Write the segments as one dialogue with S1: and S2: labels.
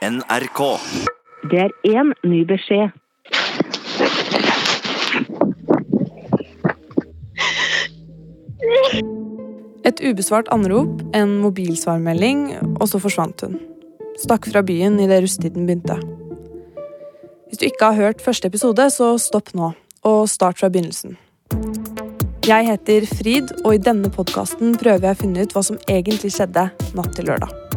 S1: NRK.
S2: Det er én ny beskjed.
S3: Et ubesvart anrop, en mobilsvarmelding, og så forsvant hun. Stakk fra byen idet rusttiden begynte. Hvis du ikke har hørt første episode, så stopp nå, og start fra begynnelsen. Jeg heter Frid, og i denne podkasten prøver jeg å finne ut hva som egentlig skjedde natt til lørdag.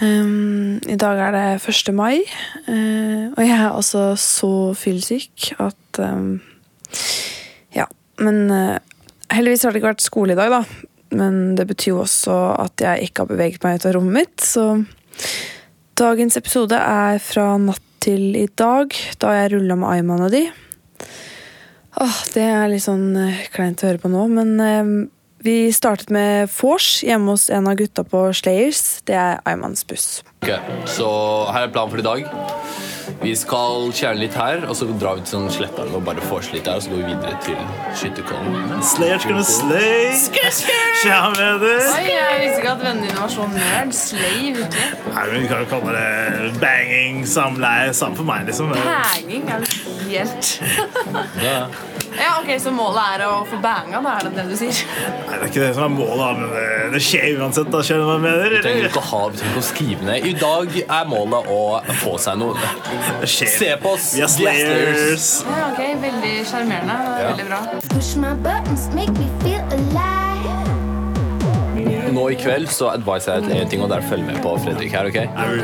S3: Ehm, I dag er det 1. mai, uh, og jeg er altså så fyllesyk at um, Ja, men uh, heldigvis har det ikke vært skole i dag, da. Men det betyr jo også at jeg ikke har beveget meg ut av rommet mitt, så dagens episode er fra natt til i dag, da jeg rulla med Ayman og de. Åh, det er litt sånn eh, kleint å høre på nå, men eh, vi startet med vors hjemme hos en av gutta på Slayers. Det er Aymans buss.
S4: Ok, Så her er planen for i dag. Vi skal kjerne litt her, og så drar vi til sånn Sletteren og bare vorser litt der, og så går vi videre til Skytterkollen.
S5: Slayer's gonna slay. Tja, venner.
S3: Oi, jeg visste ikke at vennene dine var så nerd. Slay, virkelig.
S5: Nei, men Vi kan jo kalle det banging, samleie. Samme for meg, liksom.
S3: Hanging er helt
S4: Ja,
S3: Ja, ok, Så målet er å få banga, da er det det du sier?
S5: Nei, Det er ikke det som er målet, da, men det, det skjer uansett. da, skjønner du hva jeg mener?
S4: Vi trenger ikke å ha, du trenger ikke å skrive ned. I dag er målet å få seg noe.
S5: Det skjer.
S4: Se på oss!
S5: Vi er Slayers.
S3: Ja, ok, Veldig sjarmerende. Er
S4: Ja.
S3: Veldig bra.
S6: Push my buttons, make me feel alive.
S4: Nå i kveld så adviser jeg deg en ting, og det er å følge med på Fredrik her. ok?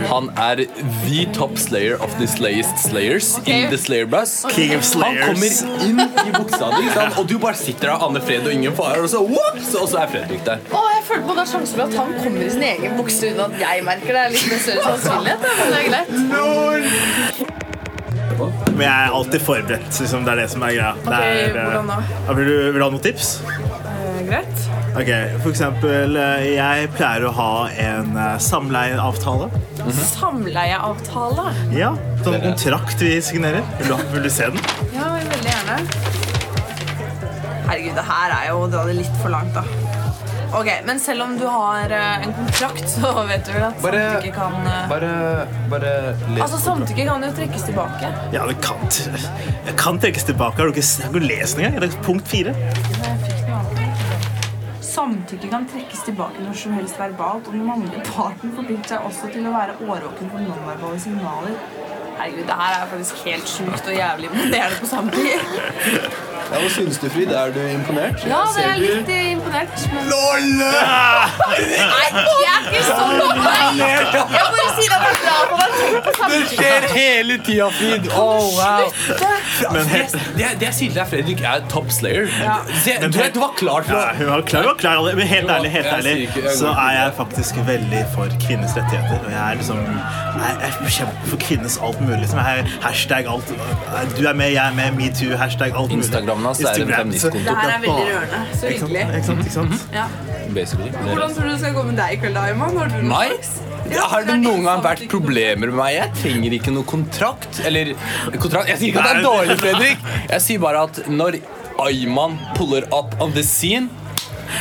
S4: Han er the top slayer of the slayest slayers in the slayer bus.
S5: King of slayers.
S4: Han kommer inn i buksa di, og du bare sitter der, Anne Fred og ingen fare, og så, whoops, og så er Fredrik der.
S3: Å, jeg føler på det er sjansen for at han kommer i sin egen bukse uten at jeg merker det. er litt mer større sannsynlighet, men det er greit.
S5: Men jeg er alltid forberedt. Liksom, det er det som er greia. Det er, eh,
S3: hvordan da?
S5: Vil, du, vil du ha noen tips?
S3: greit.
S5: Ok, For eksempel, eh, jeg pleier å ha en eh, samleieavtale.
S3: Samleieavtale.
S5: Ja, Sånn kontrakt vi signerer. Vil du, vil du se den?
S3: Ja, veldig gjerne. Herregud, det her er jo å dra det litt for langt, da. Ok, Men selv om du har eh, en kontrakt, så vet du vel at
S4: Bare-
S3: samtykke kan
S4: Bare, bare les.
S3: Altså, Samtykke kan jo trekkes tilbake.
S5: Ja, det kan, det kan trekkes tilbake. Har du ikke, har du ikke lest den engang? Det er punkt fire.
S3: Samtykke kan trekkes tilbake når som helst verbalt, og den mannlige parten forplikter seg også til å være årvåken for nonverbale signaler. Herregud, det her er faktisk helt sjukt og jævlig imponerende på samme tid.
S4: Ja, hva synes du, Frid? Er du imponert?
S3: Ja, det er litt eh, imponert, men Nei, jeg er ikke så imponert! Det er på.
S4: Det skjer hele tida, Frid! Oh, wow.
S5: Men
S4: Det, det, det jeg sier til deg, Fredrik, er top slayer. Se, du, du var klar for
S5: Ja, hun var klar, hun var klar Men helt ærlig, helt
S4: Jeg
S5: ærlig
S4: sier ikke- jeg
S5: så
S4: går ikke.
S5: er jeg faktisk veldig for kvinners rettigheter. Og jeg er liksom Jeg jeg kjemper for kvinnes alt mulig. Liksom. Jeg er hashtag alt Du er med, jeg er med, metoo, hashtag alt mulig.
S4: Instagrammen hans er en
S5: Instagram,
S4: feministkonto.
S5: så-
S3: Det her er veldig rørende. Så
S5: Ikke sant?
S3: hyggelig.
S5: Ikke sant? Ikke sant?
S3: Ja.
S4: Basically.
S3: Hvordan tror du det skal gå med deg i kveld, Ayman? Har du noe
S4: Meg?
S3: flaks?
S4: Har
S3: det
S4: noen gang vært problemer med meg? Jeg trenger ikke noe kontrakt. Eller kontrakt Jeg sier ikke at det er dårlig, Fredrik. Jeg sier bare at når Ayman puller up on the scene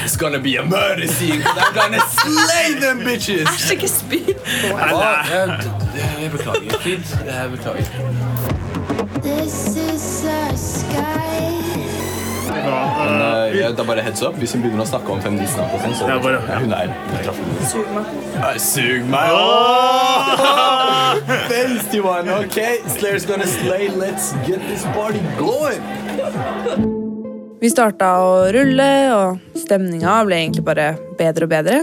S4: It's gonna be a murder scene. I'm gonna slay them bitches!
S3: Æsj, ikke spy!
S5: Nei.
S4: Jeg, beklager, Frid. Jeg beklager.
S6: This is our sky.
S4: Men uh, det er bare heads up. Hvis hun begynner å snakke om feminisme. så
S5: Ja, bare- ja.
S4: hun er.
S3: Sug meg.
S4: Sug meg! Åh! Fancy one, ok? Slayer's gonna slay. Let's get this party going!
S3: Vi starta å rulle, og stemninga ble egentlig bare bedre og bedre.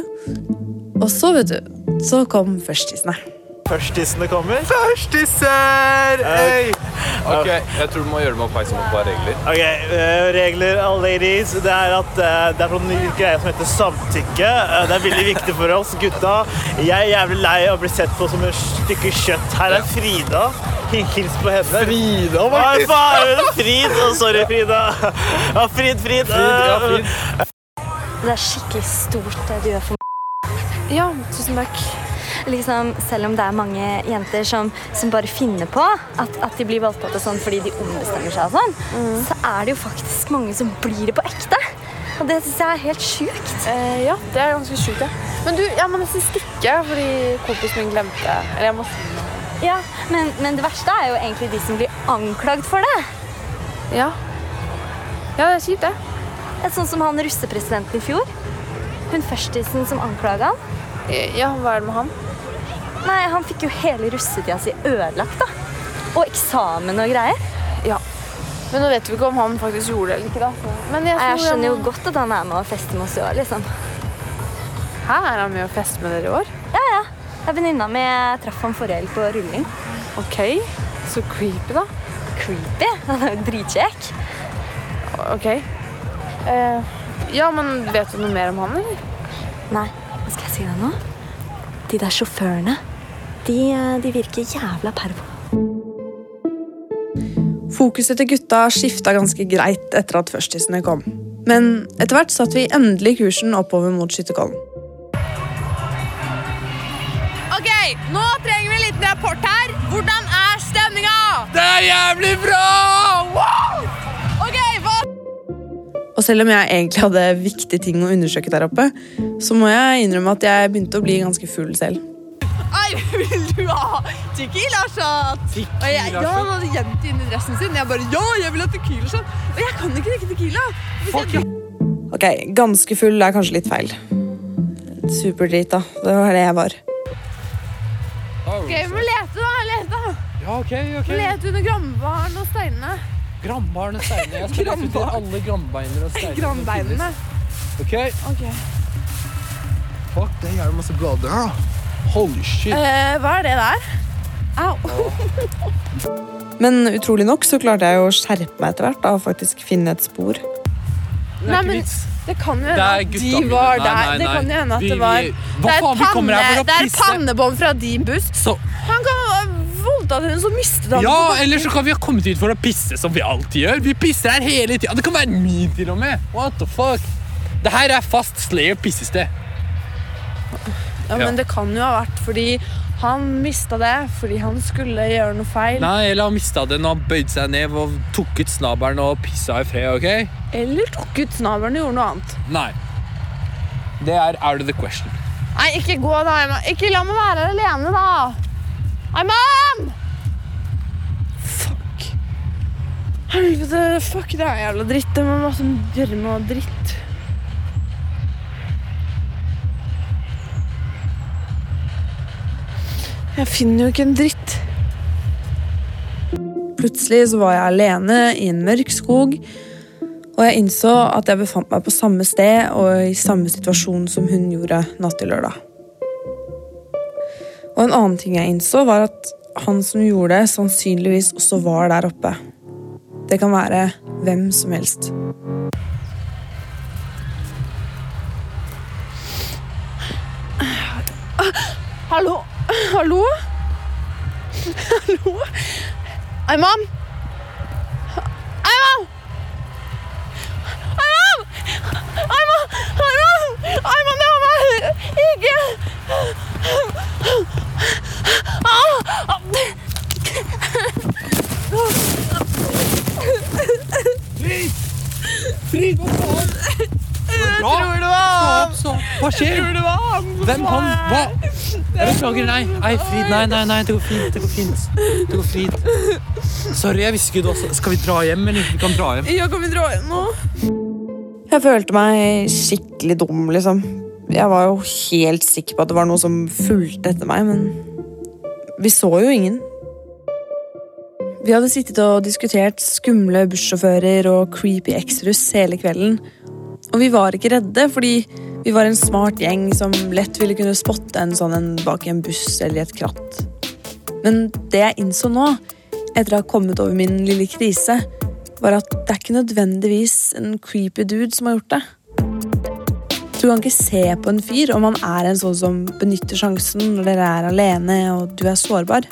S3: Og så, vet du, så kom førstisene.
S5: Førstissene kommer.
S4: Førstisser! Hey! Ok, jeg tror du må gjøre det med oppmerksom på regler.
S5: Ok, uh, Regler, all ladies, det er at uh, det er sånn ny greie som heter samtykke. Uh, det er veldig viktig for oss gutta. Jeg er jævlig lei av å bli sett på som et stykke kjøtt. Her er Frida. Hils på henne.
S4: Frida,
S5: Hva faen? Frid. Oh, sorry, Frida. Ja, Frid, Frid.
S4: Ja,
S5: Eh,
S4: Frid.
S6: Det er skikkelig stort det du gjør for meg.
S3: Ja, tusen takk.
S6: Liksom, selv om det er mange jenter som, som bare finner på at, at de blir voldtatt og sånn fordi de ombestemmer seg, og sånn, så er det jo faktisk mange som blir det på ekte. Og det syns jeg er helt sjukt.
S3: Eh, ja, det er ganske sjukt, ja. Men du, jeg må nesten stikke fordi kompisen min glemte Eller jeg må
S6: Ja, men, men det verste er jo egentlig de som blir anklagd for det.
S3: Ja. Ja, det er kjipt, det.
S6: Det Sånn som han russepresidenten i fjor. Hun førstisen som anklaga han.
S3: Ja, hva er det med han?
S6: Nei, Han fikk jo hele russetida si ødelagt. da. Og eksamen og greier.
S3: Ja. Men nå vet vi ikke om han faktisk gjorde det eller ikke. da. Men jeg,
S6: Jeg skjønner jo godt at han er med og fester med oss i år. liksom.
S3: Hæ, er han med å feste med dere i år?
S6: Ja, ja. Det er venninna mi traff han forrige helg på rulling.
S3: Ok, så creepy, da.
S6: Creepy. Han er jo dritkjekk.
S3: Ok. Uh, ja, men vet du noe mer om han, eller?
S6: Nei, skal jeg si deg nå? De der sjåførene, de, eh, de virker jævla pervo.
S3: Fokuset til gutta skifta ganske greit etter at førstisene kom. Men etter hvert satte vi endelig kursen oppover mot skytterkollen.
S1: Ok, nå trenger vi en liten rapport her. Hvordan er stemninga?
S4: Det er jævlig bra!
S3: Og selv om jeg egentlig hadde viktige ting å undersøke der oppe, så må jeg innrømme at jeg begynte å bli ganske full selv.
S1: Ai, vil du ha tequila shot? Og jeg, ja, han hadde gjemt det inni dressen sin. Jeg bare, ja, jeg vil ha tequila shot. Og jeg kan ikke drikke tequila. Jeg
S3: Ok, ganske full er kanskje litt feil. Superdrita. Det var det jeg var.
S1: Ok, vi må lete da, lete.
S4: Ja, ok, ok.
S1: Lete under grambaren og steinene.
S4: Granbarn og steiner. Jeg skal lete ut alle granbeiner og steiner. Grambeinene. Ok,
S1: Ok.
S4: fuck, det er jævlig masse blader her da. Holy shit.
S1: Uh, hva er det der? Au.
S3: Men utrolig nok så klarte jeg å skjerpe meg etter hvert og faktisk finne et spor.
S4: Det
S1: Nei,
S4: er ikke
S1: men-
S4: vits.
S1: Det kan jo hende at de
S4: var
S1: var
S4: Nei,
S1: nei,
S4: nei,
S1: Det kan jo hende at det var
S4: vi- Hva
S1: Det er
S4: faen, vi kommer her for å
S1: det er pannebånd fra din buss.
S4: Så,
S1: Han kan voldtatt henne, så mistet han
S4: ja, eller så kan vi ha kommet hit for å pisse som vi alltid gjør. Vi pisser her hele tiden. Det kan være min til og med. What the fuck? Det her er fast Slayer pissested.
S3: Ja,
S4: Ja.
S3: Men det kan jo ha vært fordi han mista det fordi han skulle gjøre noe feil.
S4: Nei, eller han mista det når han bøyde seg ned og tok ut snabelen og pissa i fred, ok?
S3: Eller tok ut snabelen og gjorde noe annet.
S4: Nei. Det er out of the question.
S1: Nei, ikke gå da. Ikke la meg være her alene, da. Hei,
S3: Fuck. Helvete, fuck, det er jævla dritt. Det må masse gjørme og dritt. Jeg finner jo ikke en dritt. Plutselig så var jeg alene i en mørk skog, og jeg innså at jeg befant meg på samme sted og i samme situasjon som hun gjorde natt til lørdag. Og en annen ting jeg innså, var at han som gjorde det, sannsynligvis også var der oppe. Det kan være hvem som helst.
S1: Hallo? Hallo? Hallo? Ayman! Ayman! Ayman! Ayman! Ayman, det var meg! Ikke Ah!
S4: Frid, hva faen?
S1: Jeg tror det var han!
S4: Hva skjer?
S1: Tror det var han som
S4: Hvem han? Hva? Jeg beklager, nei. Nei, Frid, nei, nei, nei, det går fint. Det går fint. Det går fint. Sorry, jeg visste ikke du også Skal vi dra hjem, eller? Vi kan dra hjem.
S3: Ja, kan vi dra hjem nå? Jeg følte meg skikkelig dum, liksom. Jeg var jo helt sikker på at det var noe som fulgte etter meg, men vi så jo ingen. Vi hadde sittet og diskutert skumle bussjåfører og creepy eksruss hele kvelden. Og vi var ikke redde, fordi vi var en smart gjeng som lett ville kunne spotte en sånn en bak i en buss eller i et kratt. Men det jeg innså nå, etter å ha kommet over min lille krise, var at det er ikke nødvendigvis en creepy dude som har gjort det. Du kan ikke se på en fyr om han er en sånn som benytter sjansen når dere er alene og du er sårbar.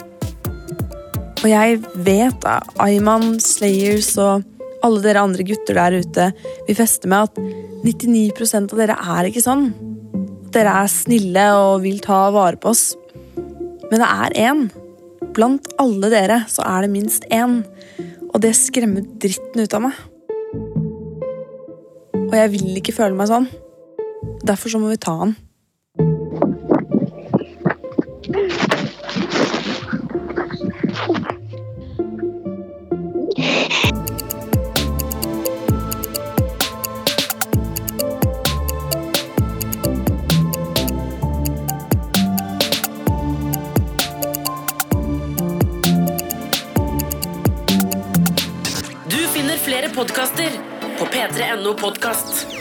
S3: Og jeg vet av Ayman, Slayers og alle dere andre gutter der ute vil feste med at 99% av dere er ikke sånn. At dere er snille og vil ta vare på oss. Men det er én. Blant alle dere så er det minst én. Og det skremmer dritten ut av meg. Og jeg vil ikke føle meg sånn. Derfor så må vi ta han.
S2: Podkaster på p3.no podkast.